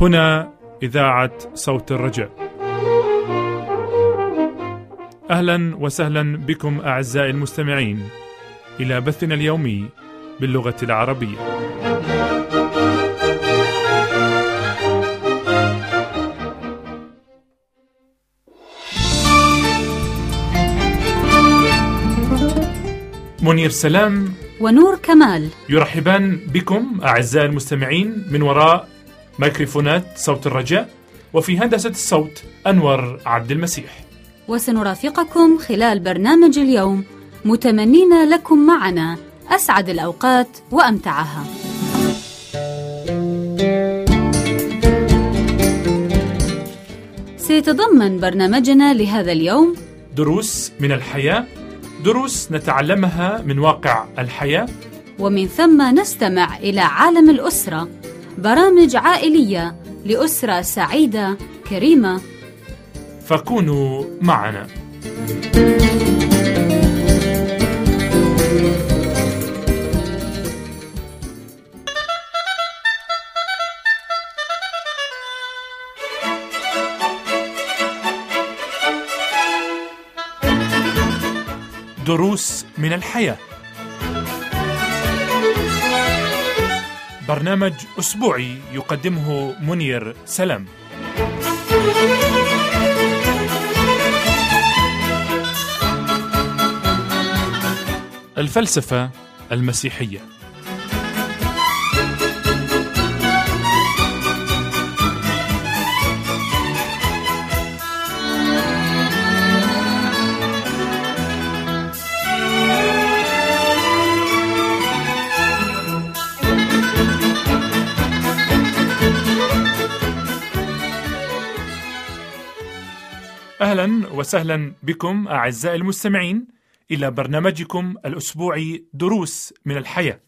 هنا إذاعة صوت الرجاء. أهلا وسهلا بكم أعزائي المستمعين إلى بثنا اليومي باللغة العربية. منير سلام ونور كمال يرحبان بكم أعزائي المستمعين من وراء ميكروفونات صوت الرجاء وفي هندسة الصوت أنور عبد المسيح. وسنرافقكم خلال برنامج اليوم متمنين لكم معنا أسعد الأوقات وأمتعها. سيتضمن برنامجنا لهذا اليوم دروس من الحياة دروس نتعلمها من واقع الحياة. ومن ثم نستمع إلى عالم الأسرة برامج عائلية لأسرة سعيدة كريمة. فكونوا معنا. دروس من الحياة. برنامج أسبوعي يقدمه منير سلام. الفلسفة المسيحية. أهلا وسهلا بكم أعزائي المستمعين إلى برنامجكم الأسبوعي دروس من الحياة.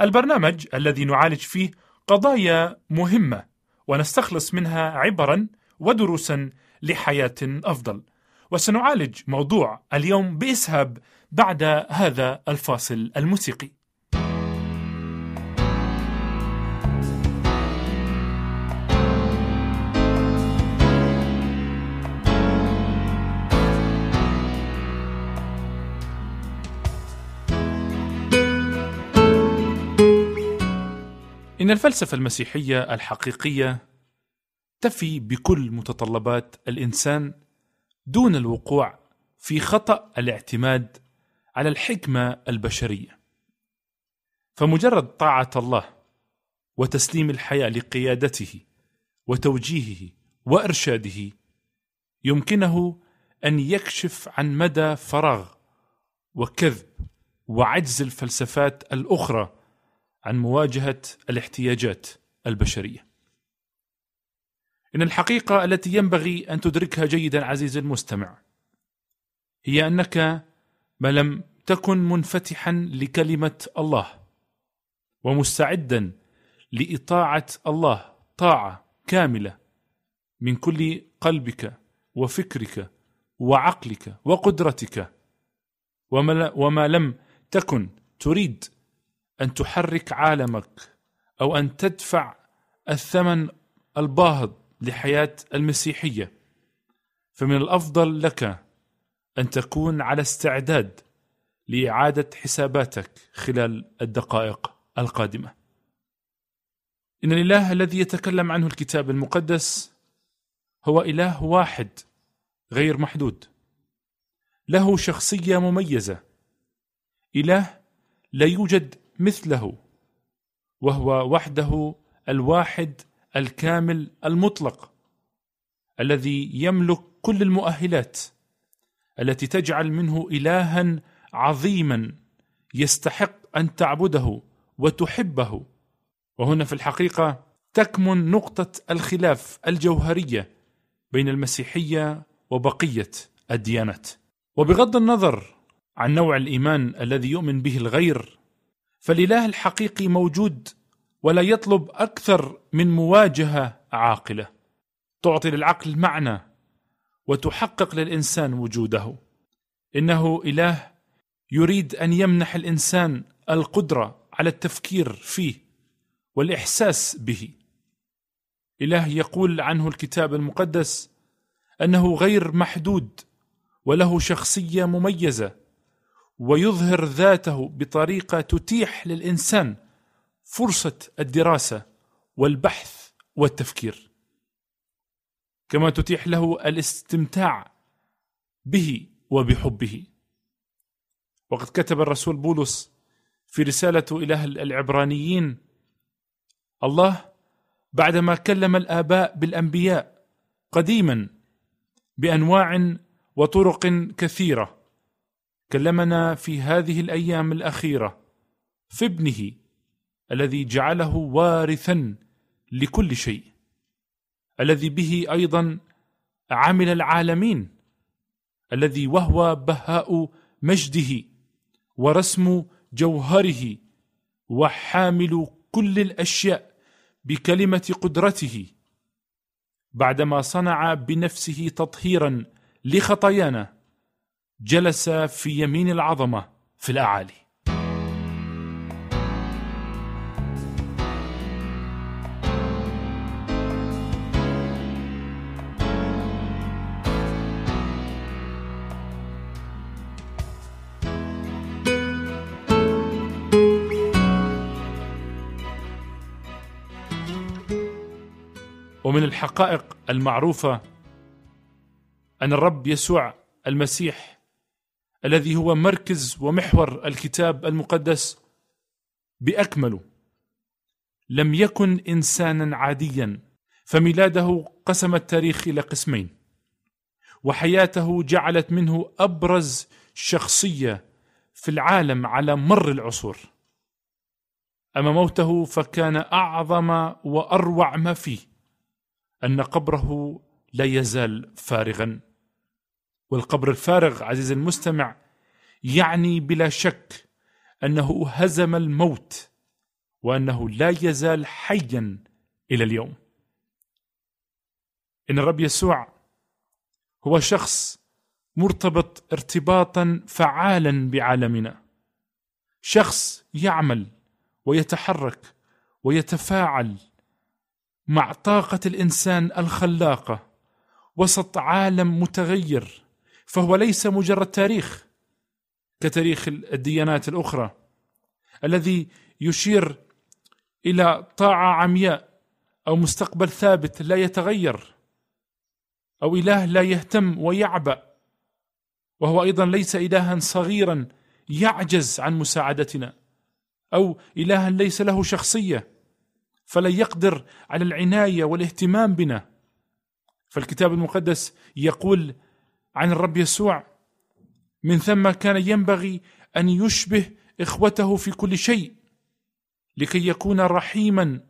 البرنامج الذي نعالج فيه قضايا مهمة ونستخلص منها عبرا ودروسا لحياة أفضل. وسنعالج موضوع اليوم بإسهاب بعد هذا الفاصل الموسيقي. إن الفلسفة المسيحية الحقيقية تفي بكل متطلبات الإنسان دون الوقوع في خطأ الاعتماد على الحكمة البشرية. فمجرد طاعة الله وتسليم الحياة لقيادته وتوجيهه وإرشاده يمكنه أن يكشف عن مدى فراغ وكذب وعجز الفلسفات الأخرى عن مواجهة الاحتياجات البشرية. إن الحقيقة التي ينبغي أن تدركها جيدا عزيزي المستمع هي أنك ما لم تكن منفتحا لكلمة الله ومستعدا لإطاعة الله طاعة كاملة من كل قلبك وفكرك وعقلك وقدرتك وما, وما لم تكن تريد أن تحرك عالمك أو أن تدفع الثمن الباهظ لحياة المسيحية. فمن الأفضل لك أن تكون على استعداد لإعادة حساباتك خلال الدقائق القادمة. إن الإله الذي يتكلم عنه الكتاب المقدس هو إله واحد غير محدود. له شخصية مميزة. إله لا يوجد مثله وهو وحده الواحد الكامل المطلق الذي يملك كل المؤهلات التي تجعل منه الها عظيما يستحق أن تعبده وتحبه. وهنا في الحقيقة تكمن نقطة الخلاف الجوهرية بين المسيحية وبقية الديانات. وبغض النظر عن نوع الإيمان الذي يؤمن به الغير فالاله الحقيقي موجود ولا يطلب أكثر من مواجهة عاقلة. تعطي للعقل معنى وتحقق للإنسان وجوده. إنه إله يريد أن يمنح الإنسان القدرة على التفكير فيه والإحساس به. إله يقول عنه الكتاب المقدس أنه غير محدود وله شخصية مميزة ويظهر ذاته بطريقة تتيح للإنسان فرصة الدراسة والبحث والتفكير. كما تتيح له الاستمتاع به وبحبه. وقد كتب الرسول بولس في إلى أهل العبرانيين الله بعدما كلم الآباء بالأنبياء قديما بأنواع وطرق كثيرة كلمنا في هذه الأيام الأخيرة في ابنه الذي جعله وارثا لكل شيء الذي به أيضا عمل العالمين الذي وهو بهاء مجده ورسم جوهره وحامل كل الأشياء بكلمة قدرته. بعدما صنع بنفسه تطهيرا لخطايانا جلس في يمين العظمة في الأعالي. ومن الحقائق المعروفة أن الرب يسوع المسيح الذي هو مركز ومحور الكتاب المقدس باكمله لم يكن إنسانا عاديا فميلاده قسم التاريخ إلى قسمين وحياته جعلت منه أبرز شخصية في العالم على مر العصور. أما موته فكان أعظم وأروع ما فيه أن قبره لا يزال فارغا. والقبر الفارغ عزيزي المستمع يعني بلا شك أنه هزم الموت وأنه لا يزال حيا إلى اليوم. إن الرب يسوع هو شخص مرتبط ارتباطا فعالا بعالمنا شخص يعمل ويتحرك ويتفاعل مع طاقة الإنسان الخلاقة وسط عالم متغير فهو ليس مجرد تاريخ كتاريخ الديانات الأخرى الذي يشير إلى طاعة عمياء أو مستقبل ثابت لا يتغير أو إله لا يهتم ويعبأ وهو أيضا ليس الها صغيرا يعجز عن مساعدتنا أو الها ليس له شخصية فلا يقدر على العناية والاهتمام بنا فالكتاب المقدس يقول عن الرب يسوع. من ثم كان ينبغي أن يشبه إخوته في كل شيء لكي يكون رحيما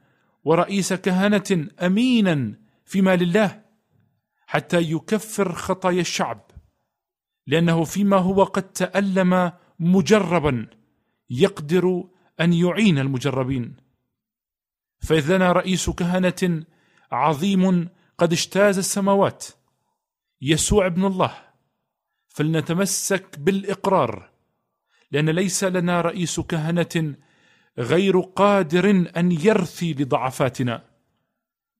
ورئيس كهنة امينا فيما لله حتى يكفر خطايا الشعب لأنه فيما هو قد تألم مجربا يقدر أن يعين المجربين. فإذ لنا رئيس كهنة عظيم قد اجتاز السماوات يسوع ابن الله فلنتمسك بالإقرار لأن ليس لنا رئيس كهنة غير قادر أن يرثي لضعفاتنا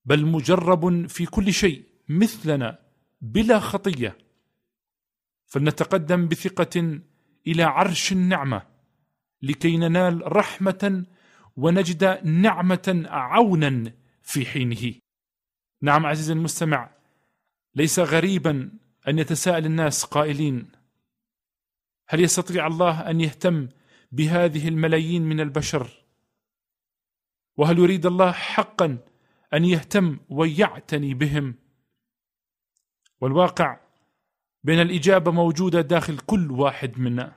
بل مجرب في كل شيء مثلنا بلا خطية فلنتقدم بثقة إلى عرش النعمة لكي ننال رحمة ونجد نعمة عونا في حينه. نعم عزيزي المستمع ليس غريبا أن يتساءل الناس قائلين: هل يستطيع الله أن يهتم بهذه الملايين من البشر؟ وهل يريد الله حقا أن يهتم ويعتني بهم؟ والواقع بين الإجابة موجودة داخل كل واحد منا.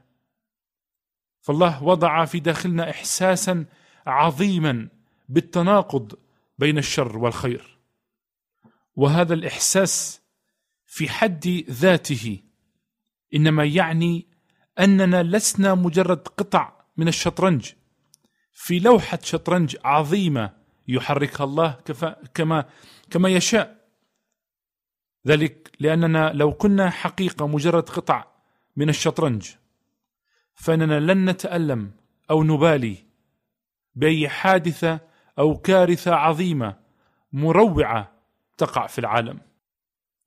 فالله وضع في داخلنا احساسا عظيما بالتناقض بين الشر والخير وهذا الإحساس في حد ذاته إنما يعني أننا لسنا مجرد قطع من الشطرنج. في لوحة شطرنج عظيمة يحركها الله كما كما يشاء. ذلك لأننا لو كنا حقيقة مجرد قطع من الشطرنج فإننا لن نتألم أو نبالي بأي حادثة أو كارثة عظيمة مروعة تقع في العالم.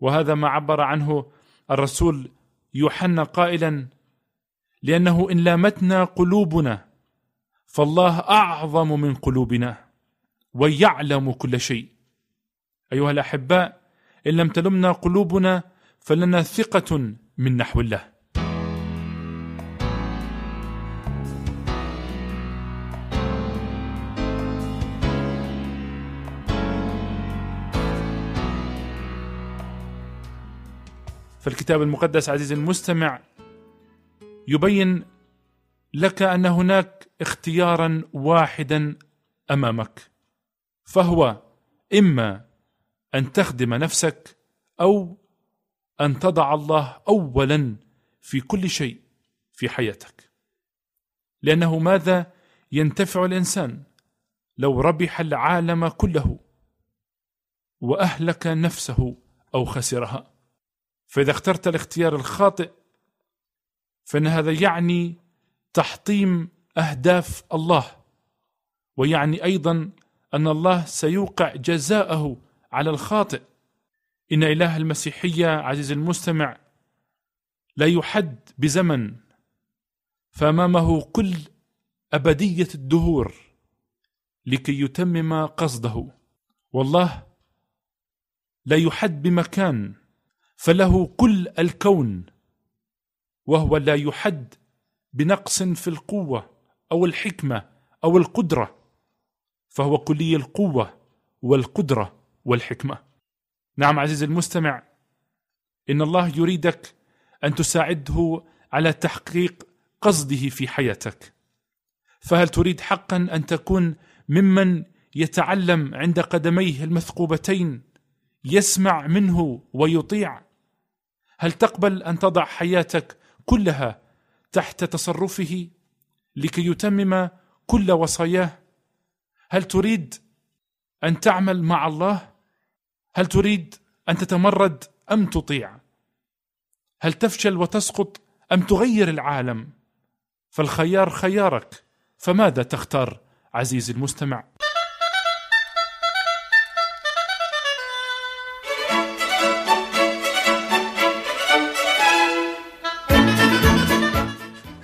وهذا ما عبر عنه الرسول يوحنا قائلا لأنه إن لامتنا قلوبنا فالله أعظم من قلوبنا ويعلم كل شيء. أيها الأحباء إن لم تلمنا قلوبنا فلنا ثقة من نحو الله. فالكتاب المقدس عزيزي المستمع يبين لك أن هناك اختيارا واحدا أمامك فهو إما أن تخدم نفسك أو أن تضع الله اولا في كل شيء في حياتك. لأنه ماذا ينتفع الإنسان لو ربح العالم كله وأهلك نفسه أو خسرها؟ فإذا اخترت الاختيار الخاطئ فإن هذا يعني تحطيم أهداف الله ويعني أيضا أن الله سيوقع جزاءه على الخاطئ. إن إله المسيحية عزيزي المستمع لا يحد بزمن فأمامه كل أبدية الدهور لكي يتمم قصده. والله لا يحد بمكان فله كل الكون وهو لا يحد بنقص في القوة أو الحكمة أو القدرة فهو كلي القوة والقدرة والحكمة. نعم عزيزي المستمع إن الله يريدك أن تساعده على تحقيق قصده في حياتك. فهل تريد حقا أن تكون ممن يتعلم عند قدميه المثقوبتين يسمع منه ويطيع؟ هل تقبل أن تضع حياتك كلها تحت تصرفه لكي يتمم كل وصاياه؟ هل تريد أن تعمل مع الله؟ هل تريد أن تتمرد أم تطيع؟ هل تفشل وتسقط أم تغير العالم؟ فالخيار خيارك فماذا تختار عزيزي المستمع؟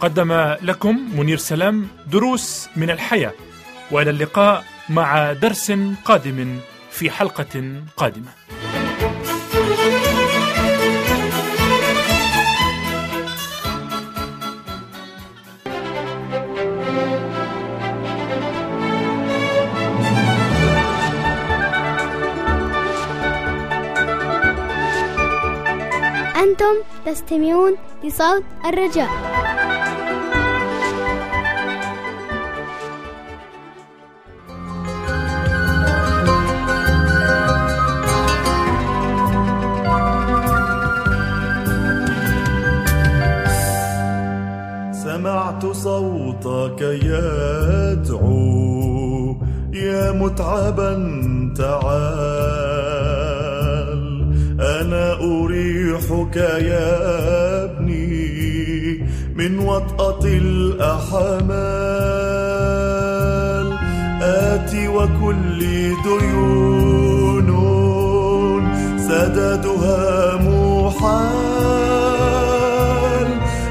قدم لكم منير سلام دروس من الحياة وإلى اللقاء مع درس قادم في حلقة قادمة. أنتم تستمعون لصوت الرجاء. صوتك يدعو. يا متعبا تعال أنا أريحك يا ابني من وطأة الأحمال. آتي وكل ديون سددها محال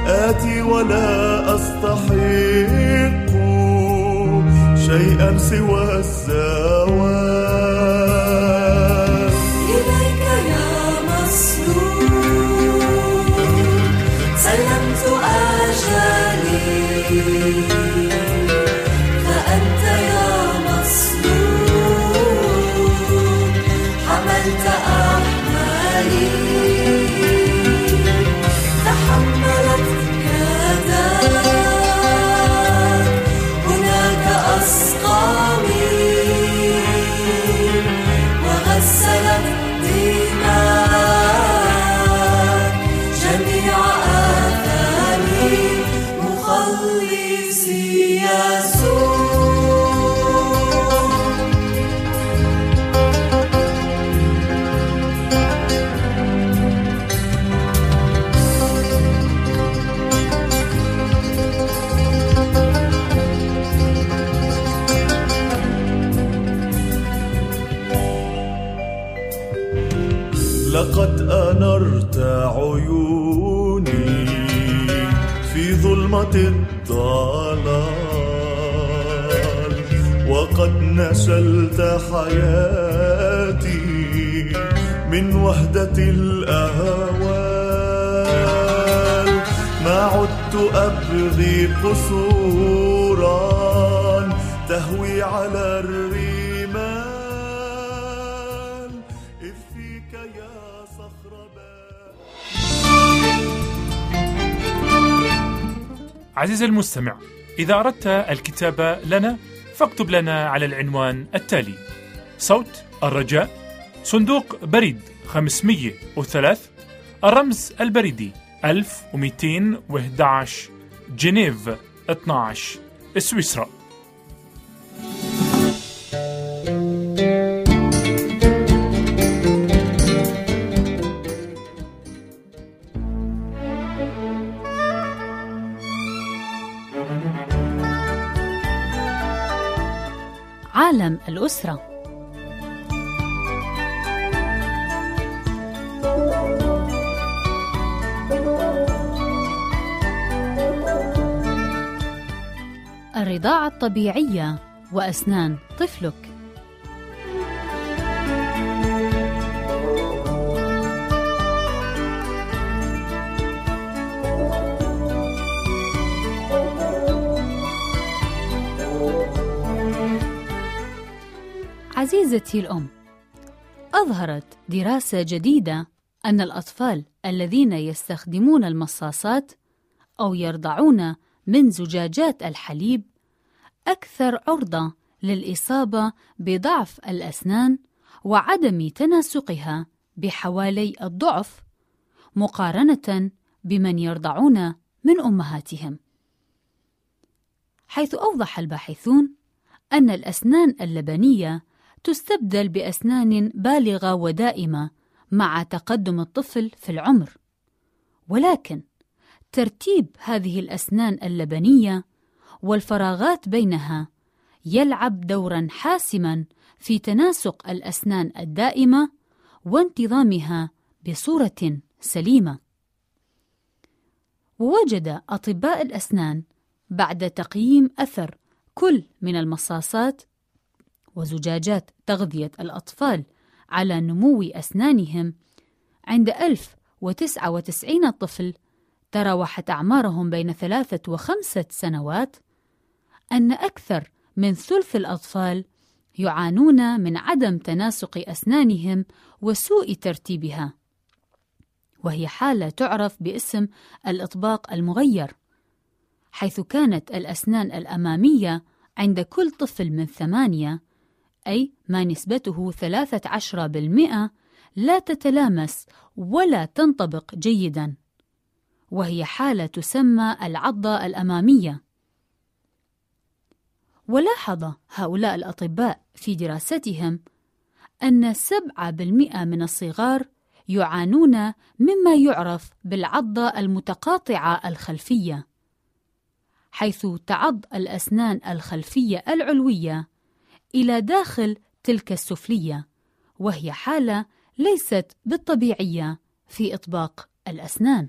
آتي ولا أستحق شيئا سوى الزوال لقد أنرت عيوني في ظلمة الضلال وقد نشلت حياتي من وهدة الأهوال. ما عدت أبغي قصورا تهوي على الرمال عزيزي المستمع إذا أردت الكتابة لنا فاكتب لنا على العنوان التالي صوت الرجاء صندوق بريد 503 الرمز البريدي 1211 جنيف 12 سويسرا. الأسرة. الرضاعة الطبيعية وأسنان طفلك. عزيزتي الأم أظهرت دراسة جديدة أن الأطفال الذين يستخدمون المصاصات أو يرضعون من زجاجات الحليب أكثر عرضة للإصابة بضعف الأسنان وعدم تناسقها بحوالي الضعف مقارنة بمن يرضعون من أمهاتهم. حيث أوضح الباحثون أن الأسنان اللبنية تستبدل بأسنان بالغة ودائمة مع تقدم الطفل في العمر، ولكن ترتيب هذه الأسنان اللبنية والفراغات بينها يلعب دورا حاسما في تناسق الأسنان الدائمة وانتظامها بصورة سليمة. ووجد أطباء الأسنان بعد تقييم أثر كل من المصاصات وزجاجات تغذية الأطفال على نمو أسنانهم. عند 1099 طفل تراوحت أعمارهم بين ثلاثة وخمسة سنوات أن أكثر من ثلث الأطفال يعانون من عدم تناسق أسنانهم وسوء ترتيبها وهي حالة تعرف باسم الإطباق المغير حيث كانت الأسنان الأمامية عند كل طفل من ثمانية أي ما نسبته 13% لا تتلامس ولا تنطبق جيدا وهي حالة تسمى العضة الأمامية. ولاحظ هؤلاء الأطباء في دراستهم أن 7% من الصغار يعانون مما يعرف بالعضة المتقاطعة الخلفية حيث تعض الأسنان الخلفية العلوية إلى داخل تلك السفلية وهي حالة ليست بالطبيعية في إطباق الأسنان.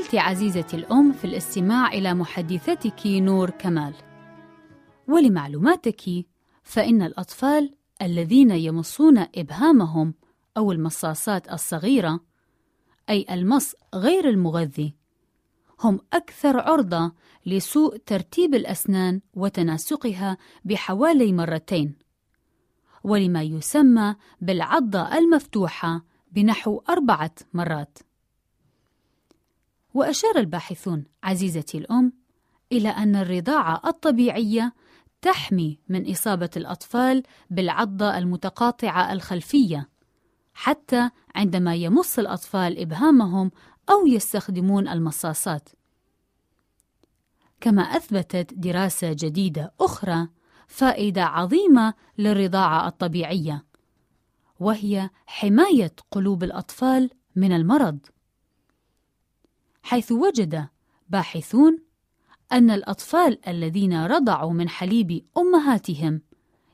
زلت عزيزتي الأم في الاستماع إلى محدثتك نور كمال. ولمعلوماتك فإن الأطفال الذين يمصون إبهامهم أو المصاصات الصغيرة أي المص غير المغذي هم أكثر عرضة لسوء ترتيب الأسنان وتناسقها بحوالي مرتين. ولما يسمى بالعضة المفتوحة بنحو أربعة مرات. وأشار الباحثون عزيزتي الأم إلى أن الرضاعة الطبيعية تحمي من إصابة الأطفال بالعضة المتقاطعة الخلفية حتى عندما يمص الأطفال إبهامهم أو يستخدمون المصاصات. كما أثبتت دراسة جديدة أخرى فائدة عظيمة للرضاعة الطبيعية وهي حماية قلوب الأطفال من المرض حيث وجد باحثون أن الأطفال الذين رضعوا من حليب أمهاتهم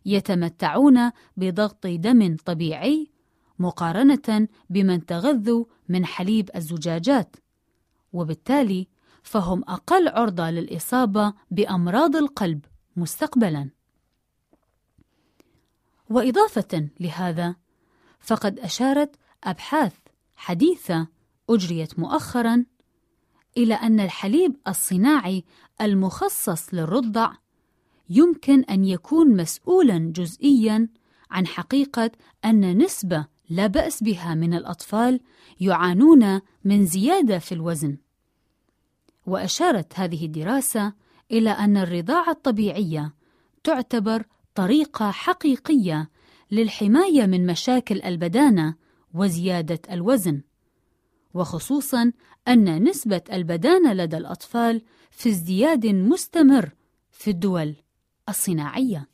يتمتعون بضغط دم طبيعي مقارنة بمن تغذوا من حليب الزجاجات وبالتالي فهم أقل عرضة للإصابة بأمراض القلب مستقبلا. وإضافة لهذا فقد أشارت أبحاث حديثة أجريت مؤخرا إلى أن الحليب الصناعي المخصص للرضع يمكن أن يكون مسؤولا جزئيا عن حقيقة أن نسبة لا بأس بها من الأطفال يعانون من زيادة في الوزن. وأشارت هذه الدراسة إلى أن الرضاعة الطبيعية تعتبر طريقة حقيقية للحماية من مشاكل البدانة وزيادة الوزن. وخصوصا أن نسبة البدانه لدى الأطفال في ازدياد مستمر في الدول الصناعية.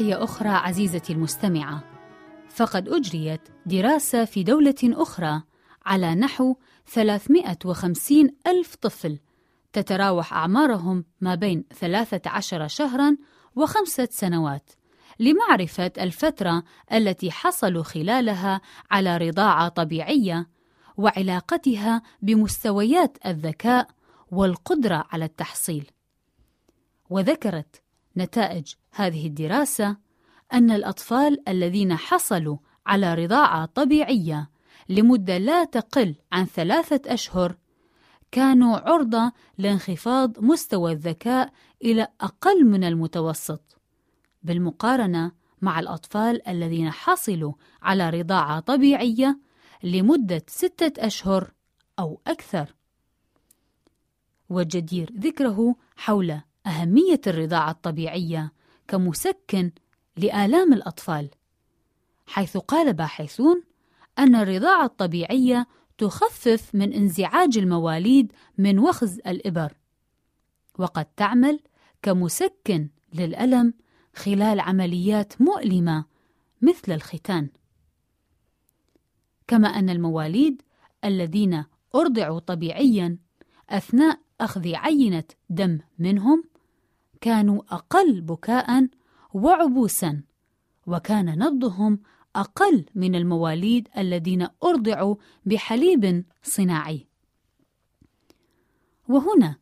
ناحية أخرى عزيزتي المستمعة فقد أجريت دراسة في دولة أخرى على نحو 350 ألف طفل تتراوح أعمارهم ما بين 13 شهرا وخمسة سنوات لمعرفة الفترة التي حصلوا خلالها على رضاعة طبيعية وعلاقتها بمستويات الذكاء والقدرة على التحصيل. وذكرت نتائج هذه الدراسة أن الأطفال الذين حصلوا على رضاعة طبيعية لمدة لا تقل عن ثلاثة أشهر كانوا عرضة لانخفاض مستوى الذكاء إلى أقل من المتوسط. بالمقارنة مع الأطفال الذين حصلوا على رضاعة طبيعية لمدة ستة أشهر أو أكثر. والجدير ذكره حول أهمية الرضاعة الطبيعية كمسكن لآلام الأطفال، حيث قال باحثون أن الرضاعة الطبيعية تخفف من انزعاج المواليد من وخز الإبر، وقد تعمل كمسكن للألم خلال عمليات مؤلمة مثل الختان. كما أن المواليد الذين أرضعوا طبيعيا أثناء أخذ عينة دم منهم كانوا أقل بكاء وعبوسا وكان نبضهم أقل من المواليد الذين أرضعوا بحليب صناعي. وهنا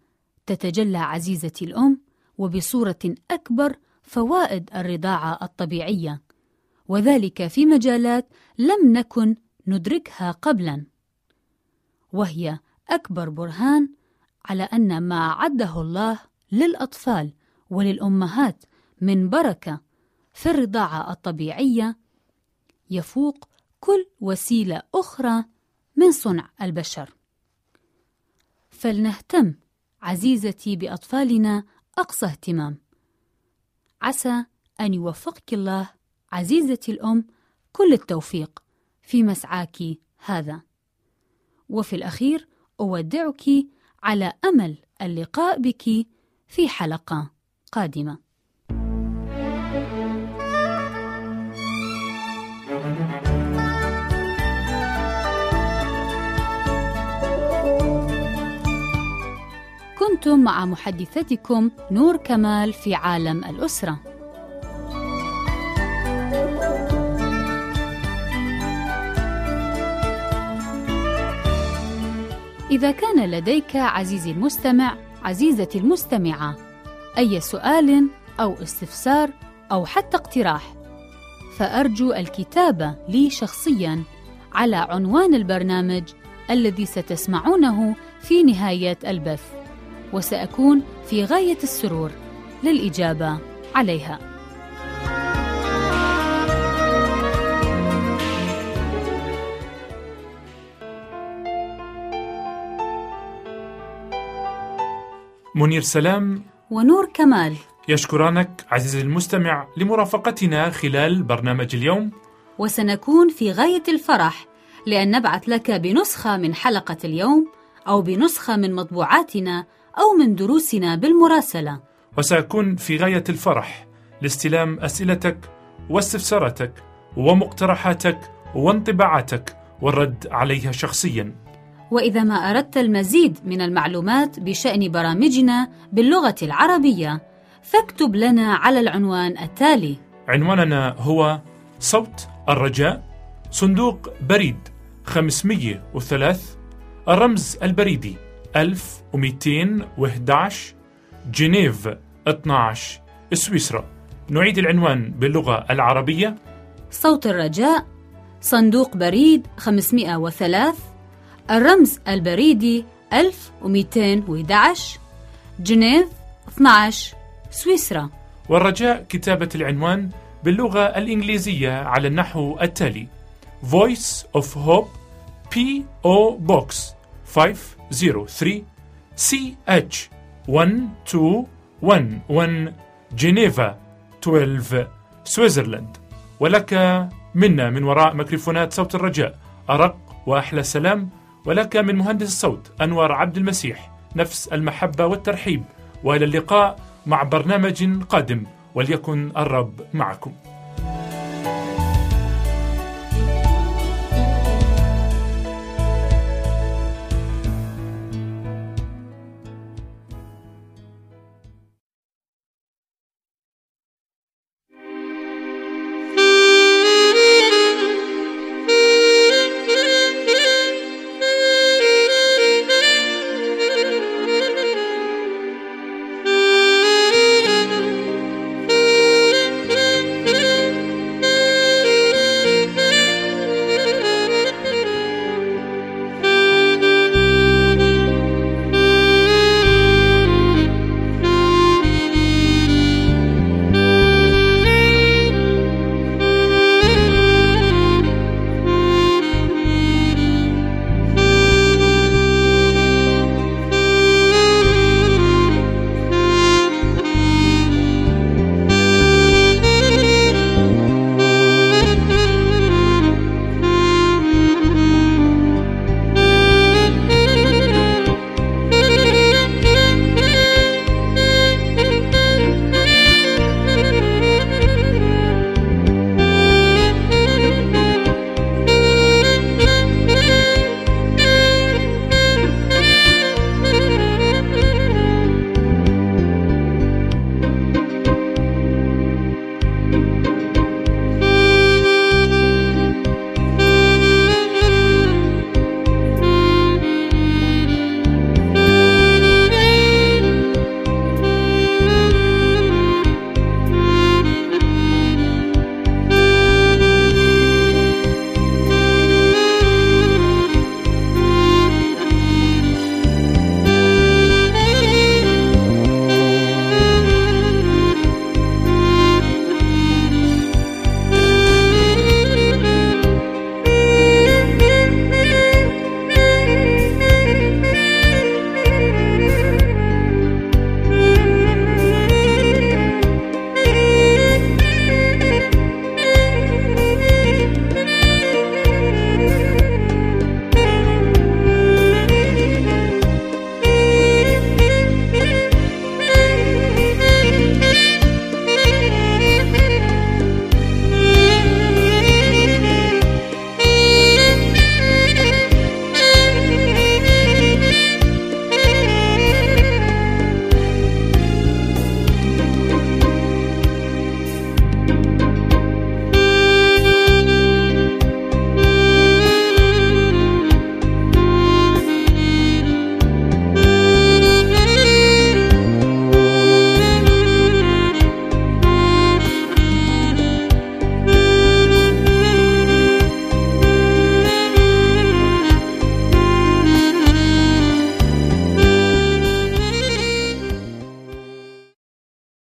تتجلى عزيزتي الأم وبصورة أكبر فوائد الرضاعة الطبيعية وذلك في مجالات لم نكن ندركها قبلا وهي أكبر برهان على أن ما أعده الله للأطفال وللأمهات من بركة في الرضاعة الطبيعية يفوق كل وسيلة أخرى من صنع البشر. فلنهتم عزيزتي بأطفالنا أقصى اهتمام. عسى أن يوفقك الله عزيزتي الأم كل التوفيق في مسعاك هذا. وفي الأخير أودعك على أمل اللقاء بك في حلقة قادمة. كنتم مع محدثتكم نور كمال في عالم الأسرة. إذا كان لديك عزيزي المستمع عزيزتي المستمعة أي سؤال أو استفسار أو حتى اقتراح. فأرجو الكتابة لي شخصياً على عنوان البرنامج الذي ستسمعونه في نهاية البث وسأكون في غاية السرور للإجابة عليها. منير سلام ونور كمال. يشكرانك عزيزي المستمع لمرافقتنا خلال برنامج اليوم. وسنكون في غاية الفرح لأن نبعث لك بنسخة من حلقة اليوم أو بنسخة من مطبوعاتنا أو من دروسنا بالمراسلة. وسأكون في غاية الفرح لاستلام أسئلتك واستفساراتك ومقترحاتك وانطباعاتك والرد عليها شخصيا. وإذا ما أردت المزيد من المعلومات بشأن برامجنا باللغة العربية فاكتب لنا على العنوان التالي. عنواننا هو صوت الرجاء صندوق بريد 503 الرمز البريدي 1211 جنيف 12 سويسرا. نعيد العنوان باللغة العربية. صوت الرجاء صندوق بريد 503 الرمز البريدي 1211 جنيف 12 سويسرا والرجاء كتابة العنوان باللغة الإنجليزية على النحو التالي Voice of Hope P.O. Box 503 CH 1211 جنيفا 12 سويسرلاند ولك منا من وراء ميكروفونات صوت الرجاء أرق وأحلى سلام ولك من مهندس الصوت أنور عبد المسيح نفس المحبة والترحيب وإلى اللقاء مع برنامج قادم وليكن الرب معكم.